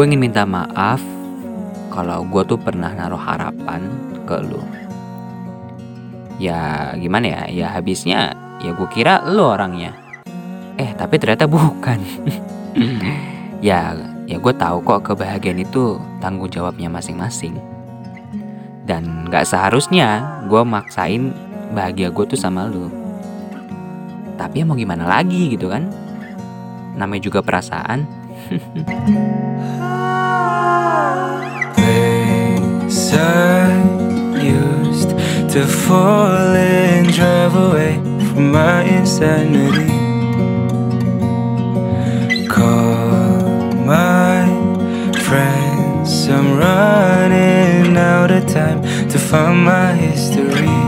gue ingin minta maaf kalau gue tuh pernah naruh harapan ke lu. Ya gimana ya, ya habisnya ya gue kira lu orangnya. Eh tapi ternyata bukan. ya ya gue tahu kok kebahagiaan itu tanggung jawabnya masing-masing. Dan gak seharusnya gue maksain bahagia gue tuh sama lu. Tapi ya mau gimana lagi gitu kan? Namanya juga perasaan. I used to fall and drive away from my insanity. Call my friends, I'm running out of time to find my history.